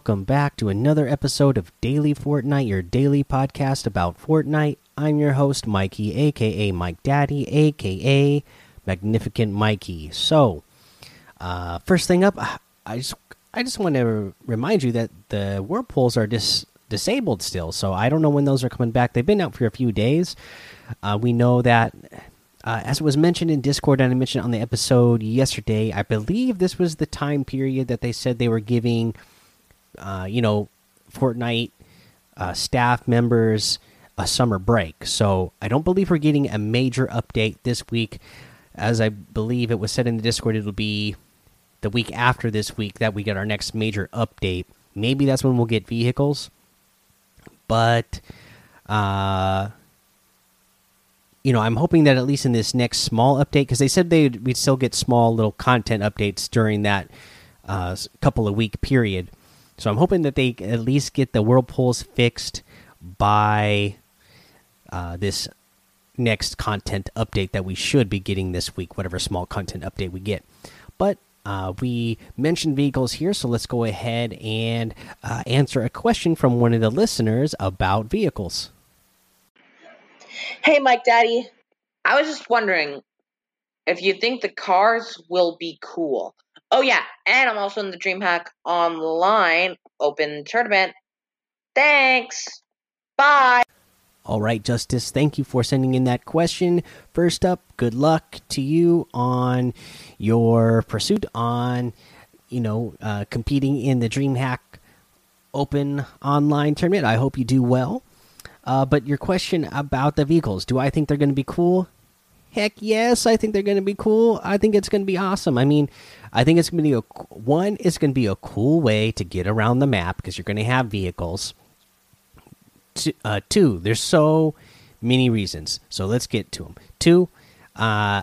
Welcome back to another episode of Daily Fortnite, your daily podcast about Fortnite. I'm your host, Mikey, aka Mike Daddy, aka Magnificent Mikey. So, uh, first thing up, I just I just want to remind you that the whirlpools are dis disabled still, so I don't know when those are coming back. They've been out for a few days. Uh, we know that uh, as it was mentioned in Discord and I mentioned on the episode yesterday, I believe this was the time period that they said they were giving, uh, you know, Fortnite uh, staff members a summer break. So I don't believe we're getting a major update this week. As I believe it was said in the Discord, it'll be the week after this week that we get our next major update. Maybe that's when we'll get vehicles. But uh you know, I'm hoping that at least in this next small update, because they said they'd we'd still get small little content updates during that uh, couple of week period. So I'm hoping that they at least get the whirlpools fixed by uh, this next content update that we should be getting this week, whatever small content update we get. But uh, we mentioned vehicles here, so let's go ahead and uh, answer a question from one of the listeners about vehicles. Hey, Mike Daddy. I was just wondering if you think the cars will be cool. Oh, yeah, and I'm also in the DreamHack Online Open Tournament. Thanks. Bye. All right, Justice, thank you for sending in that question. First up, good luck to you on your pursuit on, you know, uh, competing in the DreamHack Open Online Tournament. I hope you do well. Uh, but your question about the vehicles, do I think they're going to be cool? Heck yes, I think they're going to be cool. I think it's going to be awesome. I mean, I think it's going to be a one. It's going to be a cool way to get around the map because you're going to have vehicles. Two, uh, two, there's so many reasons. So let's get to them. Two, uh,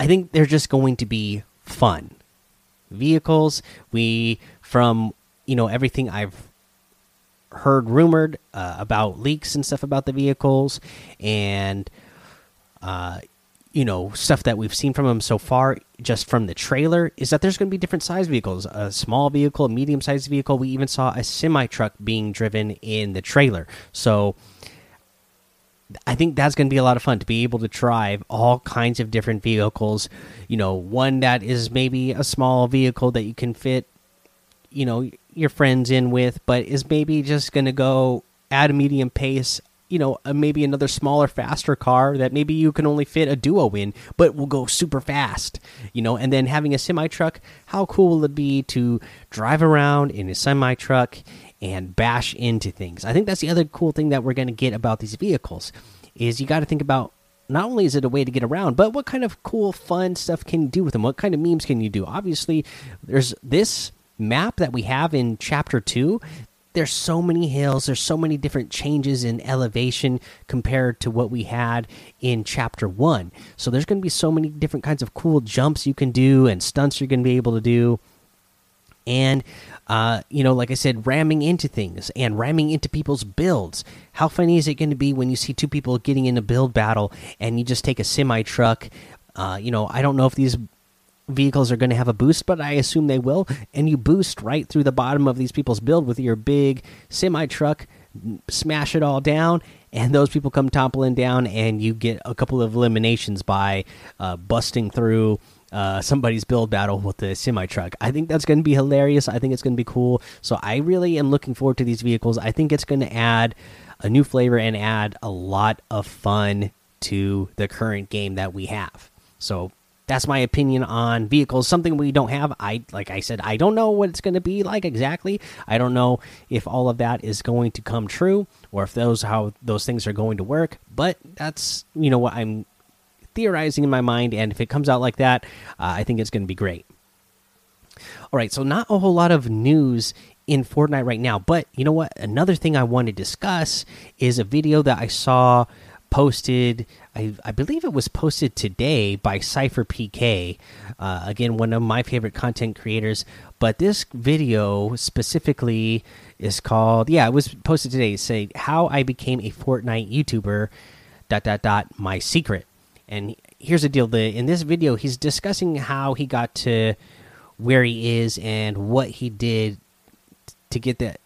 I think they're just going to be fun vehicles. We from you know everything I've heard rumored uh, about leaks and stuff about the vehicles and uh, you know stuff that we've seen from them so far just from the trailer is that there's going to be different size vehicles a small vehicle a medium sized vehicle we even saw a semi truck being driven in the trailer so I think that's going to be a lot of fun to be able to drive all kinds of different vehicles. You know, one that is maybe a small vehicle that you can fit, you know, your friends in with, but is maybe just going to go at a medium pace. You know, uh, maybe another smaller, faster car that maybe you can only fit a duo in, but will go super fast. You know, and then having a semi truck, how cool will it be to drive around in a semi truck and bash into things? I think that's the other cool thing that we're going to get about these vehicles is you got to think about not only is it a way to get around, but what kind of cool, fun stuff can you do with them? What kind of memes can you do? Obviously, there's this map that we have in chapter 2 there's so many hills there's so many different changes in elevation compared to what we had in chapter 1 so there's going to be so many different kinds of cool jumps you can do and stunts you're going to be able to do. And uh, you know like i said ramming into things and ramming into people's builds. How funny is it going to be when you see two people getting in a build battle and you just take a semi truck uh, you know i don't know if these vehicles are going to have a boost, but I assume they will. And you boost right through the bottom of these people's build with your big semi truck, smash it all down, and those people come toppling down, and you get a couple of eliminations by uh, busting through. Uh, somebody's build battle with the semi truck. I think that's going to be hilarious. I think it's going to be cool. So I really am looking forward to these vehicles. I think it's going to add a new flavor and add a lot of fun to the current game that we have. So that's my opinion on vehicles. Something we don't have i like i said i don't know what it's going to be like exactly. I don't know if all of that is going to come true or if those how those things are going to work but that's you know what i'm theorizing in my mind and if it comes out like that uh, i think it's going to be great. All right so not a whole lot of news in Fortnite right now but you know what? Another thing I want to discuss is a video that I saw posted I, I believe it was posted today by SypherPK, uh, again one of my favorite content creators. But this video specifically is called yeah, it was posted today. Say how I became a Fortnite YouTuber. Dot dot dot. My secret. And here's the deal: the in this video, he's discussing how he got to where he is and what he did to get that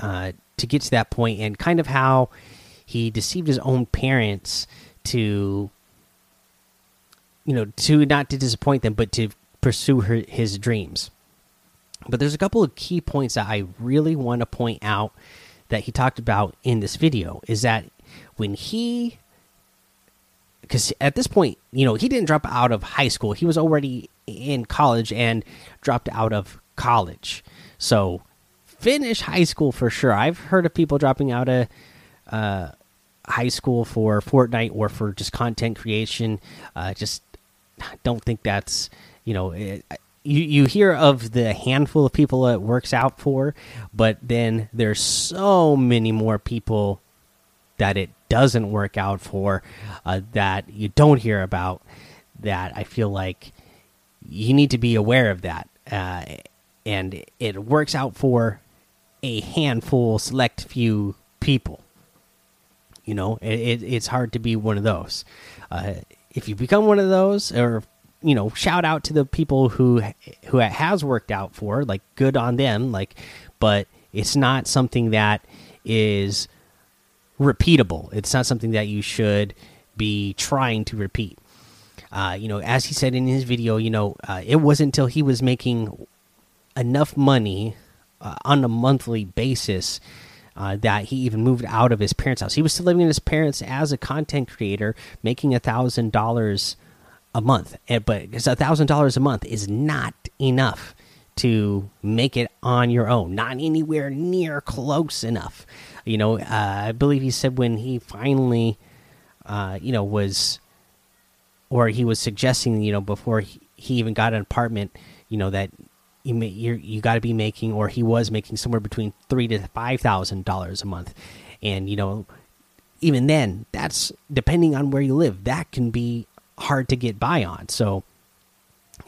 uh, to get to that point, and kind of how he deceived his own parents to you know to not to disappoint them, but to pursue her, his dreams. But there's a couple of key points that I really want to point out that he talked about in this video is that when he because at this point, you know, he didn't drop out of high school. He was already in college and dropped out of college. So finish high school for sure. I've heard of people dropping out of uh, high school for Fortnite or for just content creation. Uh, just don't think that's you know. It, you, you hear of the handful of people it works out for, but then there's so many more people that it doesn't work out for uh, that you don't hear about that I feel like you need to be aware of that uh, and it works out for a handful select few people you know it, it, it's hard to be one of those uh, if you become one of those or you know shout out to the people who who it has worked out for like good on them like but it's not something that is repeatable. It's not something that you should be trying to repeat. Uh, you know, as he said in his video, you know, uh, it wasn't until he was making enough money uh, on a monthly basis uh, that he even moved out of his parents' house. He was still living in his parents as a content creator, making a thousand dollars a month. And, but a thousand dollars a month is not enough to make it on your own, not anywhere near close enough. You know, uh, I believe he said when he finally, uh, you know, was, or he was suggesting, you know, before he, he even got an apartment, you know, that you may, you're, you got to be making, or he was making somewhere between three to five thousand dollars a month, and you know, even then, that's depending on where you live, that can be hard to get by on. So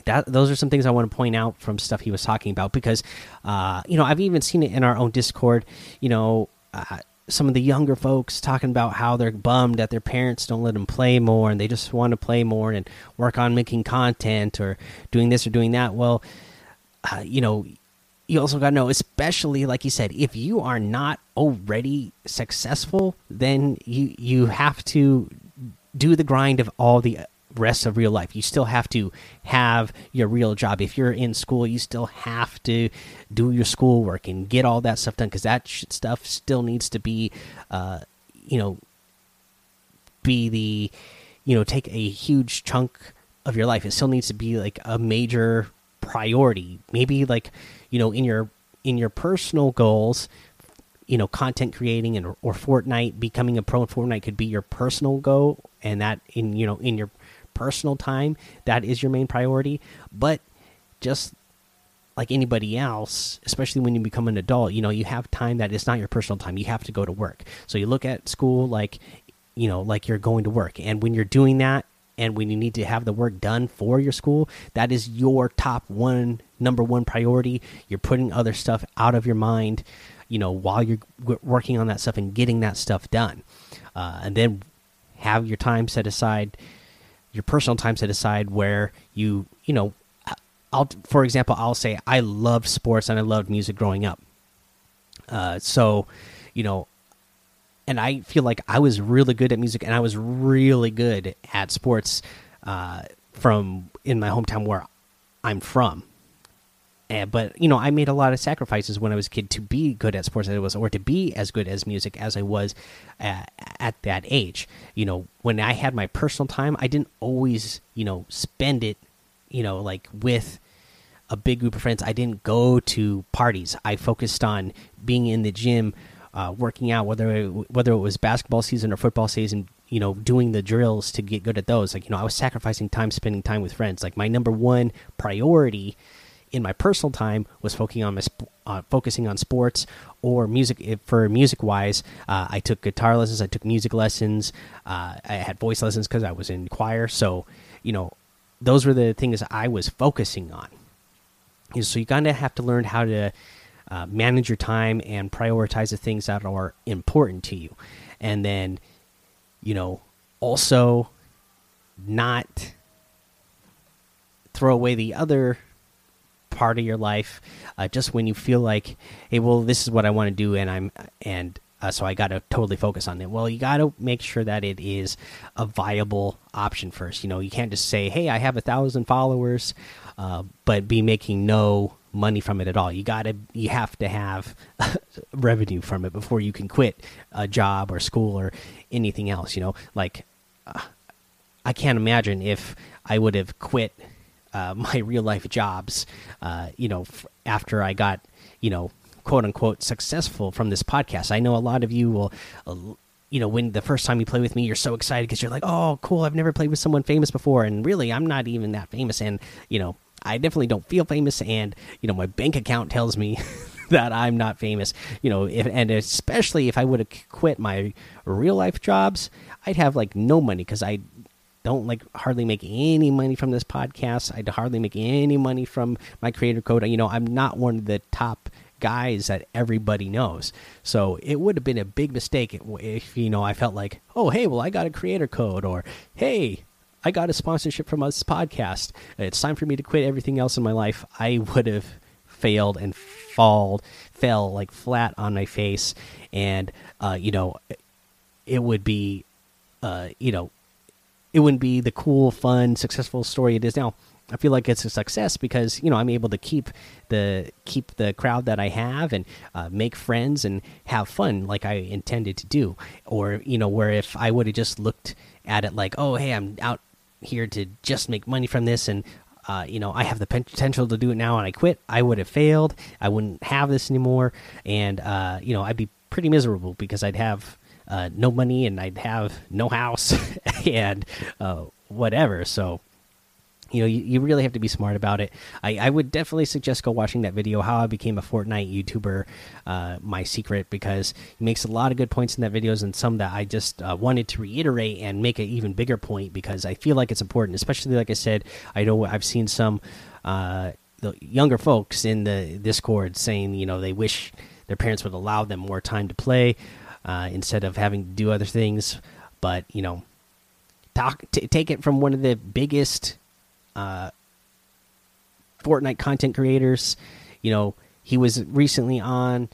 that those are some things I want to point out from stuff he was talking about because, uh, you know, I've even seen it in our own Discord. You know, uh, some of the younger folks talking about how they're bummed that their parents don't let them play more and they just want to play more and work on making content or doing this or doing that. Well, uh, you know, you also got to know, especially like you said, if you are not already successful, then you you have to do the grind of all the rest of real life. You still have to have your real job. If you're in school, you still have to do your schoolwork and get all that stuff done because that stuff still needs to be, uh, you know, be the, you know, take a huge chunk of your life. It still needs to be like a major priority. Maybe like, you know, in your in your personal goals, you know content creating and or Fortnite becoming a pro in Fortnite could be your personal goal and that in you know in your personal time that is your main priority. But just like anybody else especially when you become an adult you know you have time that is not your personal time. You have to go to work. So you look at school like you know like you're going to work. And when you're doing that and when you need to have the work done for your school that is your top one number one priority you're putting other stuff out of your mind you know while you're working on that stuff and getting that stuff done uh, and then have your time set aside your personal time set aside where you you know I'll for example I'll say I loved sports and I loved music growing up. Uh, so you know, and I feel like I was really good at music and I was really good at sports uh, from in my hometown where I'm from. And, but you know, I made a lot of sacrifices when I was a kid to be good at sports as I was, or to be as good as music as I was at, at that age. You know, when I had my personal time, I didn't always, you know, spend it, you know, like with a big group of friends. I didn't go to parties. I focused on being in the gym, uh, working out, whether it, whether it was basketball season or football season. You know, doing the drills to get good at those. Like, you know, I was sacrificing time spending time with friends. Like, my number one priority in my personal time was focusing on my uh, focusing on sports or music. For music wise, uh, I took guitar lessons, I took music lessons, uh, I had voice lessons because I was in choir. So you know, those were the things I was focusing on. So you kind of have to learn how to uh, manage your time and prioritize the things that are important to you, and then you know also not throw away the other part of your life. Uh, just when you feel like, hey, well, this is what I want to do, and I'm and uh, so I got to totally focus on it. Well, you got to make sure that it is a viable option first. You know, you can't just say, "Hey, I have a thousand followers," uh, but be making no money from it at all. You got to, you have to have revenue from it before you can quit a job or school or anything else. You know, like uh, I can't imagine if I would have quit uh, my real life jobs. Uh, you know, after I got, you know quote unquote successful from this podcast. I know a lot of you will. Uh, you know, when the first time you play with me, you're so excited because you're like, "Oh, cool! I've never played with someone famous before." And really, I'm not even that famous. And you know, I definitely don't feel famous. And you know, my bank account tells me that I'm not famous. You know, if, and especially if I would have quit my real life jobs, I'd have like no money because I don't like hardly make any money from this podcast. I'd hardly make any money from my creator code. You know, I'm not one of the top guys that everybody knows. So it would have been a big mistake if, you know, I felt like, oh, hey, well, I got a creator code, or hey, I got a sponsorship from this podcast. It's time for me to quit everything else in my life. I would have failed and fall, fell like flat on my face. And, uh, you know, it would be, uh, you know, it wouldn't be the cool, fun, successful story it is now. I feel like it's a success because you know I'm able to keep the keep the crowd that I have and uh, make friends and have fun like I intended to do. Or you know where if I would have just looked at it like, oh hey, I'm out here to just make money from this and uh, you know I have the potential to do it now and I quit, I would have failed. I wouldn't have this anymore, and uh, you know I'd be pretty miserable because I'd have uh, no money and I'd have no house and uh, whatever. So you know, you, you, really have to be smart about it. I, I, would definitely suggest go watching that video, How I Became a Fortnite YouTuber, uh, My Secret, because he makes a lot of good points in that videos and some that I just uh, wanted to reiterate and make an even bigger point because I feel like it's important, especially like I said, I know I've seen some uh, the younger folks in the Discord saying, you know, they wish their parents would allow them more time to play uh, instead of having to do other things. But, you know, talk, take it from one of the biggest uh, Fortnite content creators. You know, he was recently on.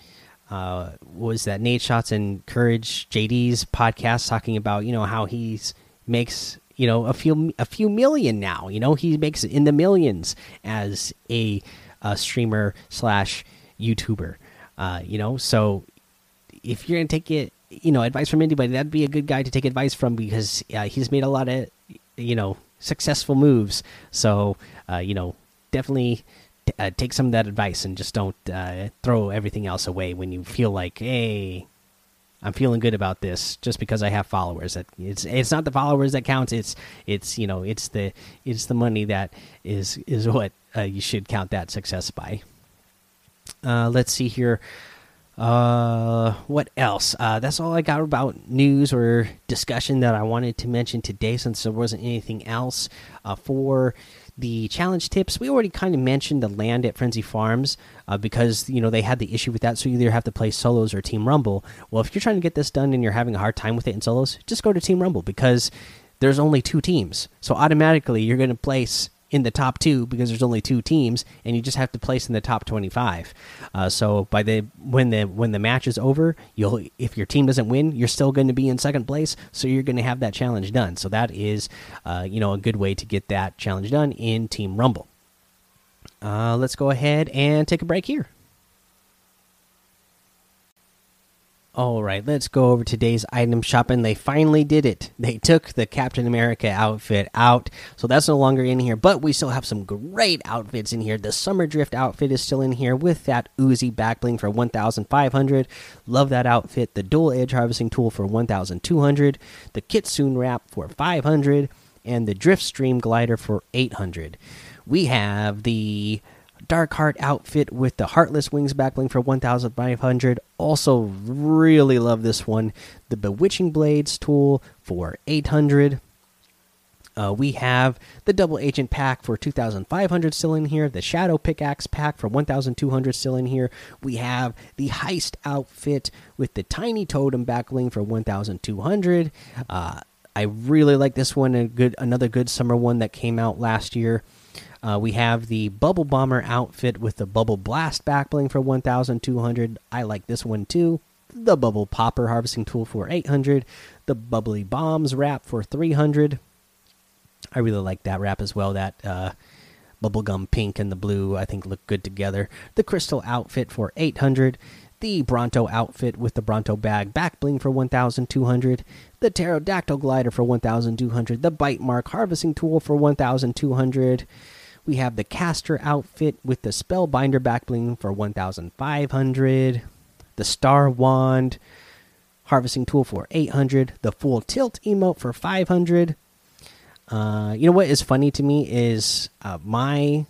Uh, was that Nadeshots and CouRageJD's podcast talking about you know how he's makes you know a few a few million now. You know he makes in the millions as a, a streamer slash YouTuber. Uh, you know, so if you're gonna take it, you know, advice from anybody, that'd be a good guy to take advice from because uh, he's made a lot of you know successful moves. So uh, you know, definitely uh, take some of that advice and just don't uh, throw everything else away when you feel like, hey, I'm feeling good about this just because I have followers. That it's it's not the followers that counts. It's it's you know it's the it's the money that is is what uh, you should count that success by. Uh, let's see here. Uh, what else? Uh, that's all I got about news or discussion that I wanted to mention today, since there wasn't anything else. Uh, for the challenge tips, we already kind of mentioned the land at Frenzy Farms uh, because you know they had the issue with that. So you either have to play solos or Team Rumble. Well, if you're trying to get this done and you're having a hard time with it in solos, just go to Team Rumble because there's only two teams. So automatically you're going to place in the top two because there's only two teams, and you just have to place in the top 25. Uh, so by the when the when the match is over, you'll if your team doesn't win, you're still going to be in second place, so you're going to have that challenge done. So that is, uh, you know, a good way to get that challenge done in Team Rumble. Uh, let's go ahead and take a break here. All right, let's go over today's item shopping. They finally did it. They took the Captain America outfit out, so that's no longer in here. But we still have some great outfits in here. The Summer Drift outfit is still in here with that Uzi backbling for 1,500. Love that outfit. The Dual Edge Harvesting Tool for 1,200. The Kitsune Wrap for 500, and the Drift Stream Glider for 800. We have the Dark Heart outfit with the Heartless Wings backbling for 1,500. Also, really love this one. The Bewitching Blades tool for 800. Uh, we have the Double Agent pack for 2,500 still in here. The Shadow Pickaxe pack for 1,200 still in here. We have the Heist outfit with the Tiny Totem backbling for 1,200. Uh, I really like this one. A good, another good summer one that came out last year. Uh, we have the Bubble Bomber outfit with the Bubble Blast back bling for 1,200. I like this one too. The Bubble Popper harvesting tool for 800. The Bubbly Bombs wrap for 300. I really like that wrap as well. That uh, bubblegum pink and the blue I think look good together. The Crystal outfit for 800 the Bronto outfit with the Bronto bag back bling for 1200, the Pterodactyl glider for 1200, the Bite Mark harvesting tool for 1200. We have the Caster outfit with the Spellbinder back bling for 1500, the Star Wand harvesting tool for 800, the Full Tilt emote for 500. Uh, you know what is funny to me is uh, my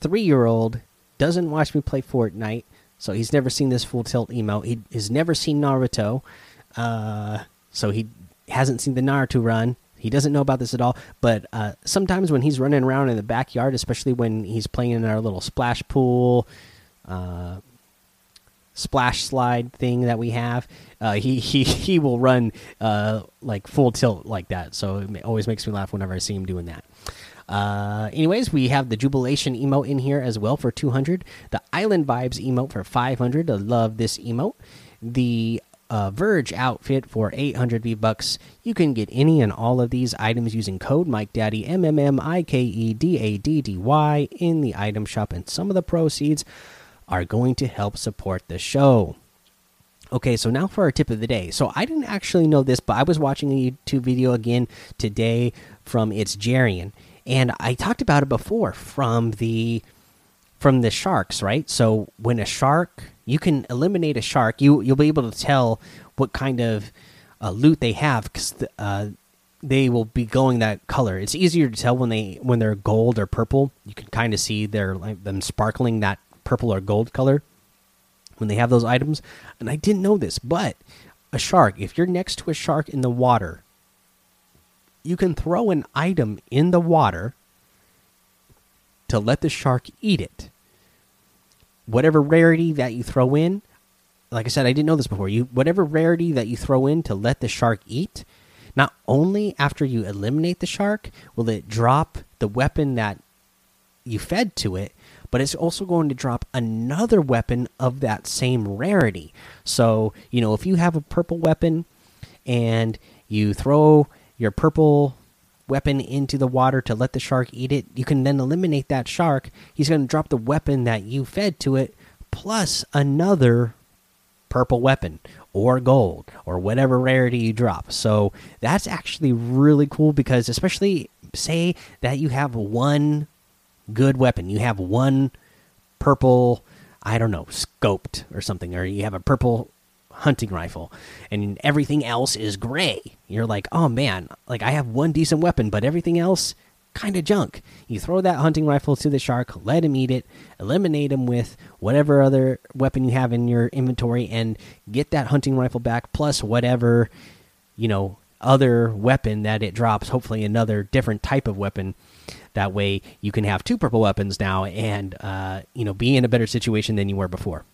three year old doesn't watch me play Fortnite so he's never seen this full tilt emote. He has never seen Naruto. Uh, so he hasn't seen the Naruto run. He doesn't know about this at all. But uh, sometimes when he's running around in the backyard, especially when he's playing in our little splash pool, uh, splash slide thing that we have, uh, he he he will run uh, like full tilt like that. So it always makes me laugh whenever I see him doing that. Uh, anyways, we have the Jubilation emote in here as well for 200. The Island Vibes emote for 500. I love this emote. The uh, Verge outfit for 800 V bucks. You can get any and all of these items using code Mike Daddy M M M I K E D A D D Y in the item shop, and some of the proceeds are going to help support the show. Okay, so now for our tip of the day. So I didn't actually know this, but I was watching a YouTube video again today from ItsJerian, and I talked about it before from the from the sharks, right? So when a shark, you can eliminate a shark, you you'll be able to tell what kind of uh, loot they have because uh, they will be going that color. It's easier to tell when they when they're gold or purple. You can kind of see their like them sparkling that purple or gold color when they have those items. And I didn't know this, but a shark, if you're next to a shark in the water you can throw an item in the water to let the shark eat it. Whatever rarity that you throw in, like I said, I didn't know this before. You whatever rarity that you throw in to let the shark eat, not only after you eliminate the shark will it drop the weapon that you fed to it, but it's also going to drop another weapon of that same rarity. So, you know, if you have a purple weapon and you throw your purple weapon into the water to let the shark eat it. You can then eliminate that shark. He's going to drop the weapon that you fed to it plus another purple weapon or gold or whatever rarity you drop. So that's actually really cool because, especially, say that you have one good weapon, you have one purple, I don't know, scoped or something, or you have a purple hunting rifle and everything else is gray. You're like oh man like i have one decent weapon but everything else kind of junk. You throw that hunting rifle to the shark let him eat it eliminate him with whatever other weapon you have in your inventory and get that hunting rifle back plus whatever you know other weapon that it drops hopefully another different type of weapon. That way you can have two purple weapons now and uh, you know be in a better situation than you were before.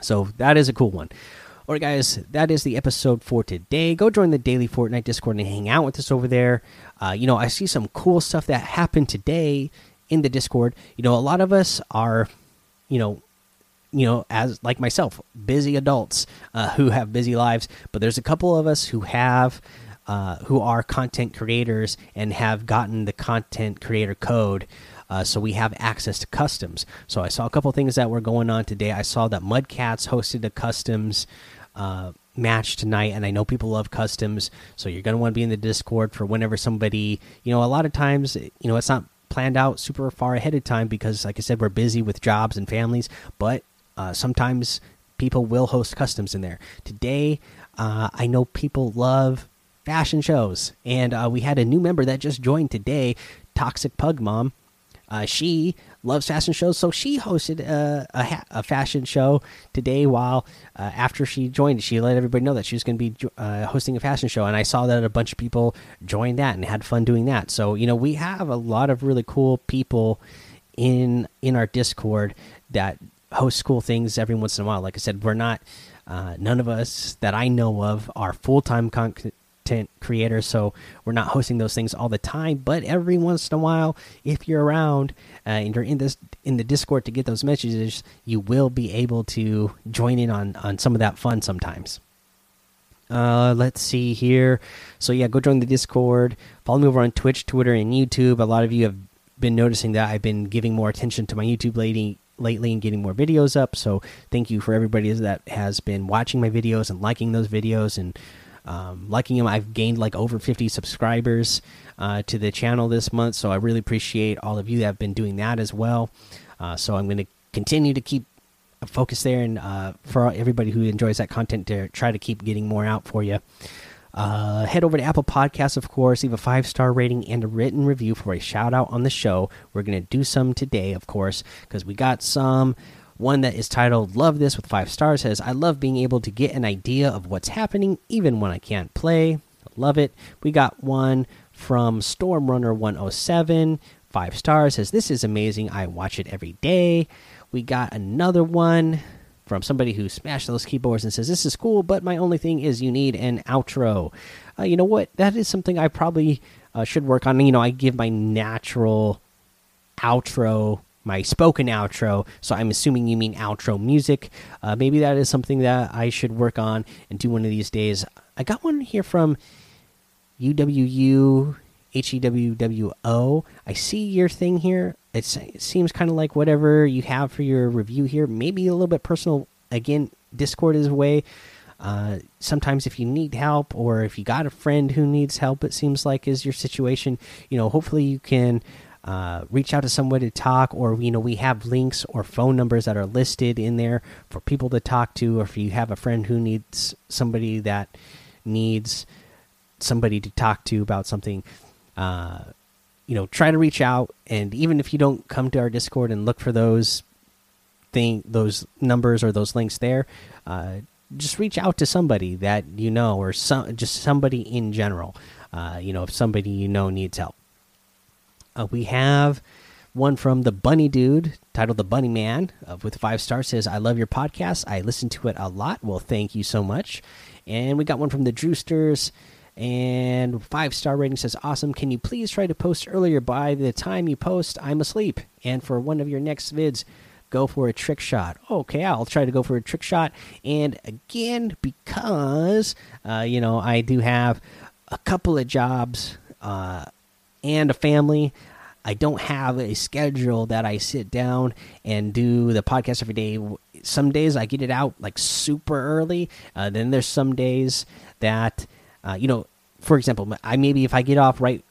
So that is a cool one all right, guys, that is the episode for today. Go join the daily Fortnite Discord and hang out with us over there. Uh, you know, I see some cool stuff that happened today in the Discord. You know, a lot of us are, you know, you know, as like myself, busy adults uh, who have busy lives. But there's a couple of us who have, uh, who are content creators and have gotten the content creator code. Uh, so we have access to customs. So I saw a couple things that were going on today. I saw that Mudcats hosted a customs uh, match tonight, and I know people love customs, so you're gonna want to be in the Discord for whenever somebody, you know, a lot of times, you know, it's not planned out super far ahead of time because, like I said, we're busy with jobs and families, but uh, sometimes people will host customs in there. Today, uh, I know people love fashion shows, and uh, we had a new member that just joined today, Toxic Pug Mom. Uh, she loves fashion shows, so she hosted a, a, a fashion show today. While uh, after she joined, she let everybody know that she was going to be uh, hosting a fashion show, and I saw that a bunch of people joined that and had fun doing that. So you know, we have a lot of really cool people in in our Discord that host cool things every once in a while. Like I said, we're not uh, none of us that I know of are full time content content creator, so we're not hosting those things all the time. But every once in a while, if you're around uh, and you're in this in the Discord to get those messages, you will be able to join in on on some of that fun sometimes. Uh, let's see here. So yeah, go join the Discord. Follow me over on Twitch, Twitter, and YouTube. A lot of you have been noticing that I've been giving more attention to my YouTube lady lately and getting more videos up. So thank you for everybody that has been watching my videos and liking those videos and um, liking them. I've gained like over 50 subscribers uh, to the channel this month, so I really appreciate all of you that have been doing that as well. Uh, so I'm going to continue to keep a focus there and uh, for everybody who enjoys that content to try to keep getting more out for you. Uh, head over to Apple Podcasts, of course, leave a five star rating and a written review for a shout out on the show. We're going to do some today, of course, because we got some. One that is titled Love This with five stars says, I love being able to get an idea of what's happening even when I can't play. Love it. We got one from Stormrunner107, five stars, says, This is amazing. I watch it every day. We got another one from somebody who smashed those keyboards and says, This is cool, but my only thing is you need an outro. Uh, you know what? That is something I probably uh, should work on. You know, I give my natural outro, my spoken outro, so I'm assuming you mean outro music. Uh, maybe that is something that I should work on and do one of these days. I got one here from UWU H E W W O. I see your thing here. It's, it seems kind of like whatever you have for your review here. Maybe a little bit personal. Again, Discord is a way. Uh, sometimes if you need help or if you got a friend who needs help, it seems like is your situation. You know, hopefully you can uh, reach out to somebody to talk, or you know, we have links or phone numbers that are listed in there for people to talk to, or if you have a friend who needs somebody that needs somebody to talk to about something uh, you know, try to reach out, and even if you don't come to our Discord and look for those thing, those numbers or those links there, uh, just reach out to somebody that you know, or some just somebody in general. Uh, you know, if somebody you know needs help. Uh, we have one from the Bunny Dude titled "The Bunny Man" uh, with five stars. Says, "I love your podcast. I listen to it a lot. Well, thank you so much." And we got one from the Drewsters and five star rating says awesome can you please try to post earlier by the time you post i'm asleep and for one of your next vids go for a trick shot okay i'll try to go for a trick shot and again because uh, you know i do have a couple of jobs uh, and a family I don't have a schedule that I sit down and do the podcast every day. Some days I get it out like super early. Uh, then there's some days that uh, you know, for example, I maybe if I get off right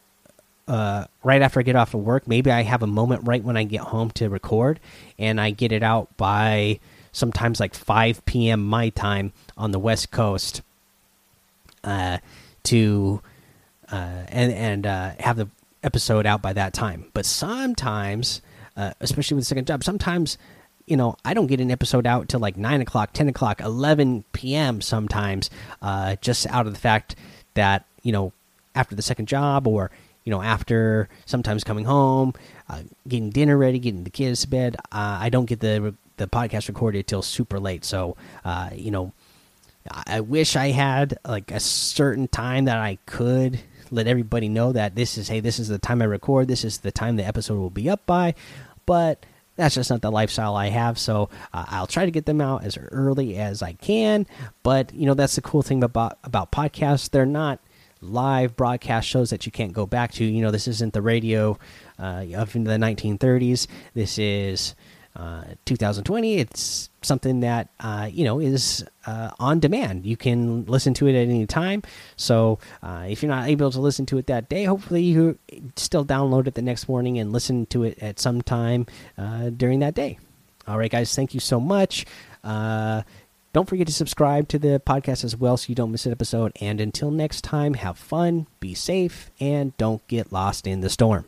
uh, right after I get off of work, maybe I have a moment right when I get home to record, and I get it out by sometimes like 5 p.m. my time on the West Coast. Uh, to uh, and and uh, have the episode out by that time. But sometimes, uh, especially with the second job, sometimes you know I don't get an episode out till like nine o'clock, ten o'clock, eleven p.m. Sometimes, uh, just out of the fact that you know after the second job or you know after sometimes coming home, uh, getting dinner ready, getting the kids to bed. Uh, I don't get the the podcast recorded till super late. So uh, you know I wish I had like a certain time that I could let everybody know that this is hey, this is the time I record, this is the time the episode will be up by, but that's just not the lifestyle I have. So uh, I'll try to get them out as early as I can. But you know that's the cool thing about about podcasts; they're not live broadcast shows that you can't go back to. You know, this isn't the radio uh, of the 1930s. This is uh, 2020. It's something that uh, you know is uh, on demand. You can listen to it at any time. So uh, if you're not able to listen to it that day, hopefully you still download it the next morning and listen to it at some time uh, during that day. All right, guys. Thank you so much. don't forget to subscribe to the podcast as well so you don't miss an episode. And until next time, have fun, be safe, and don't get lost in the storm.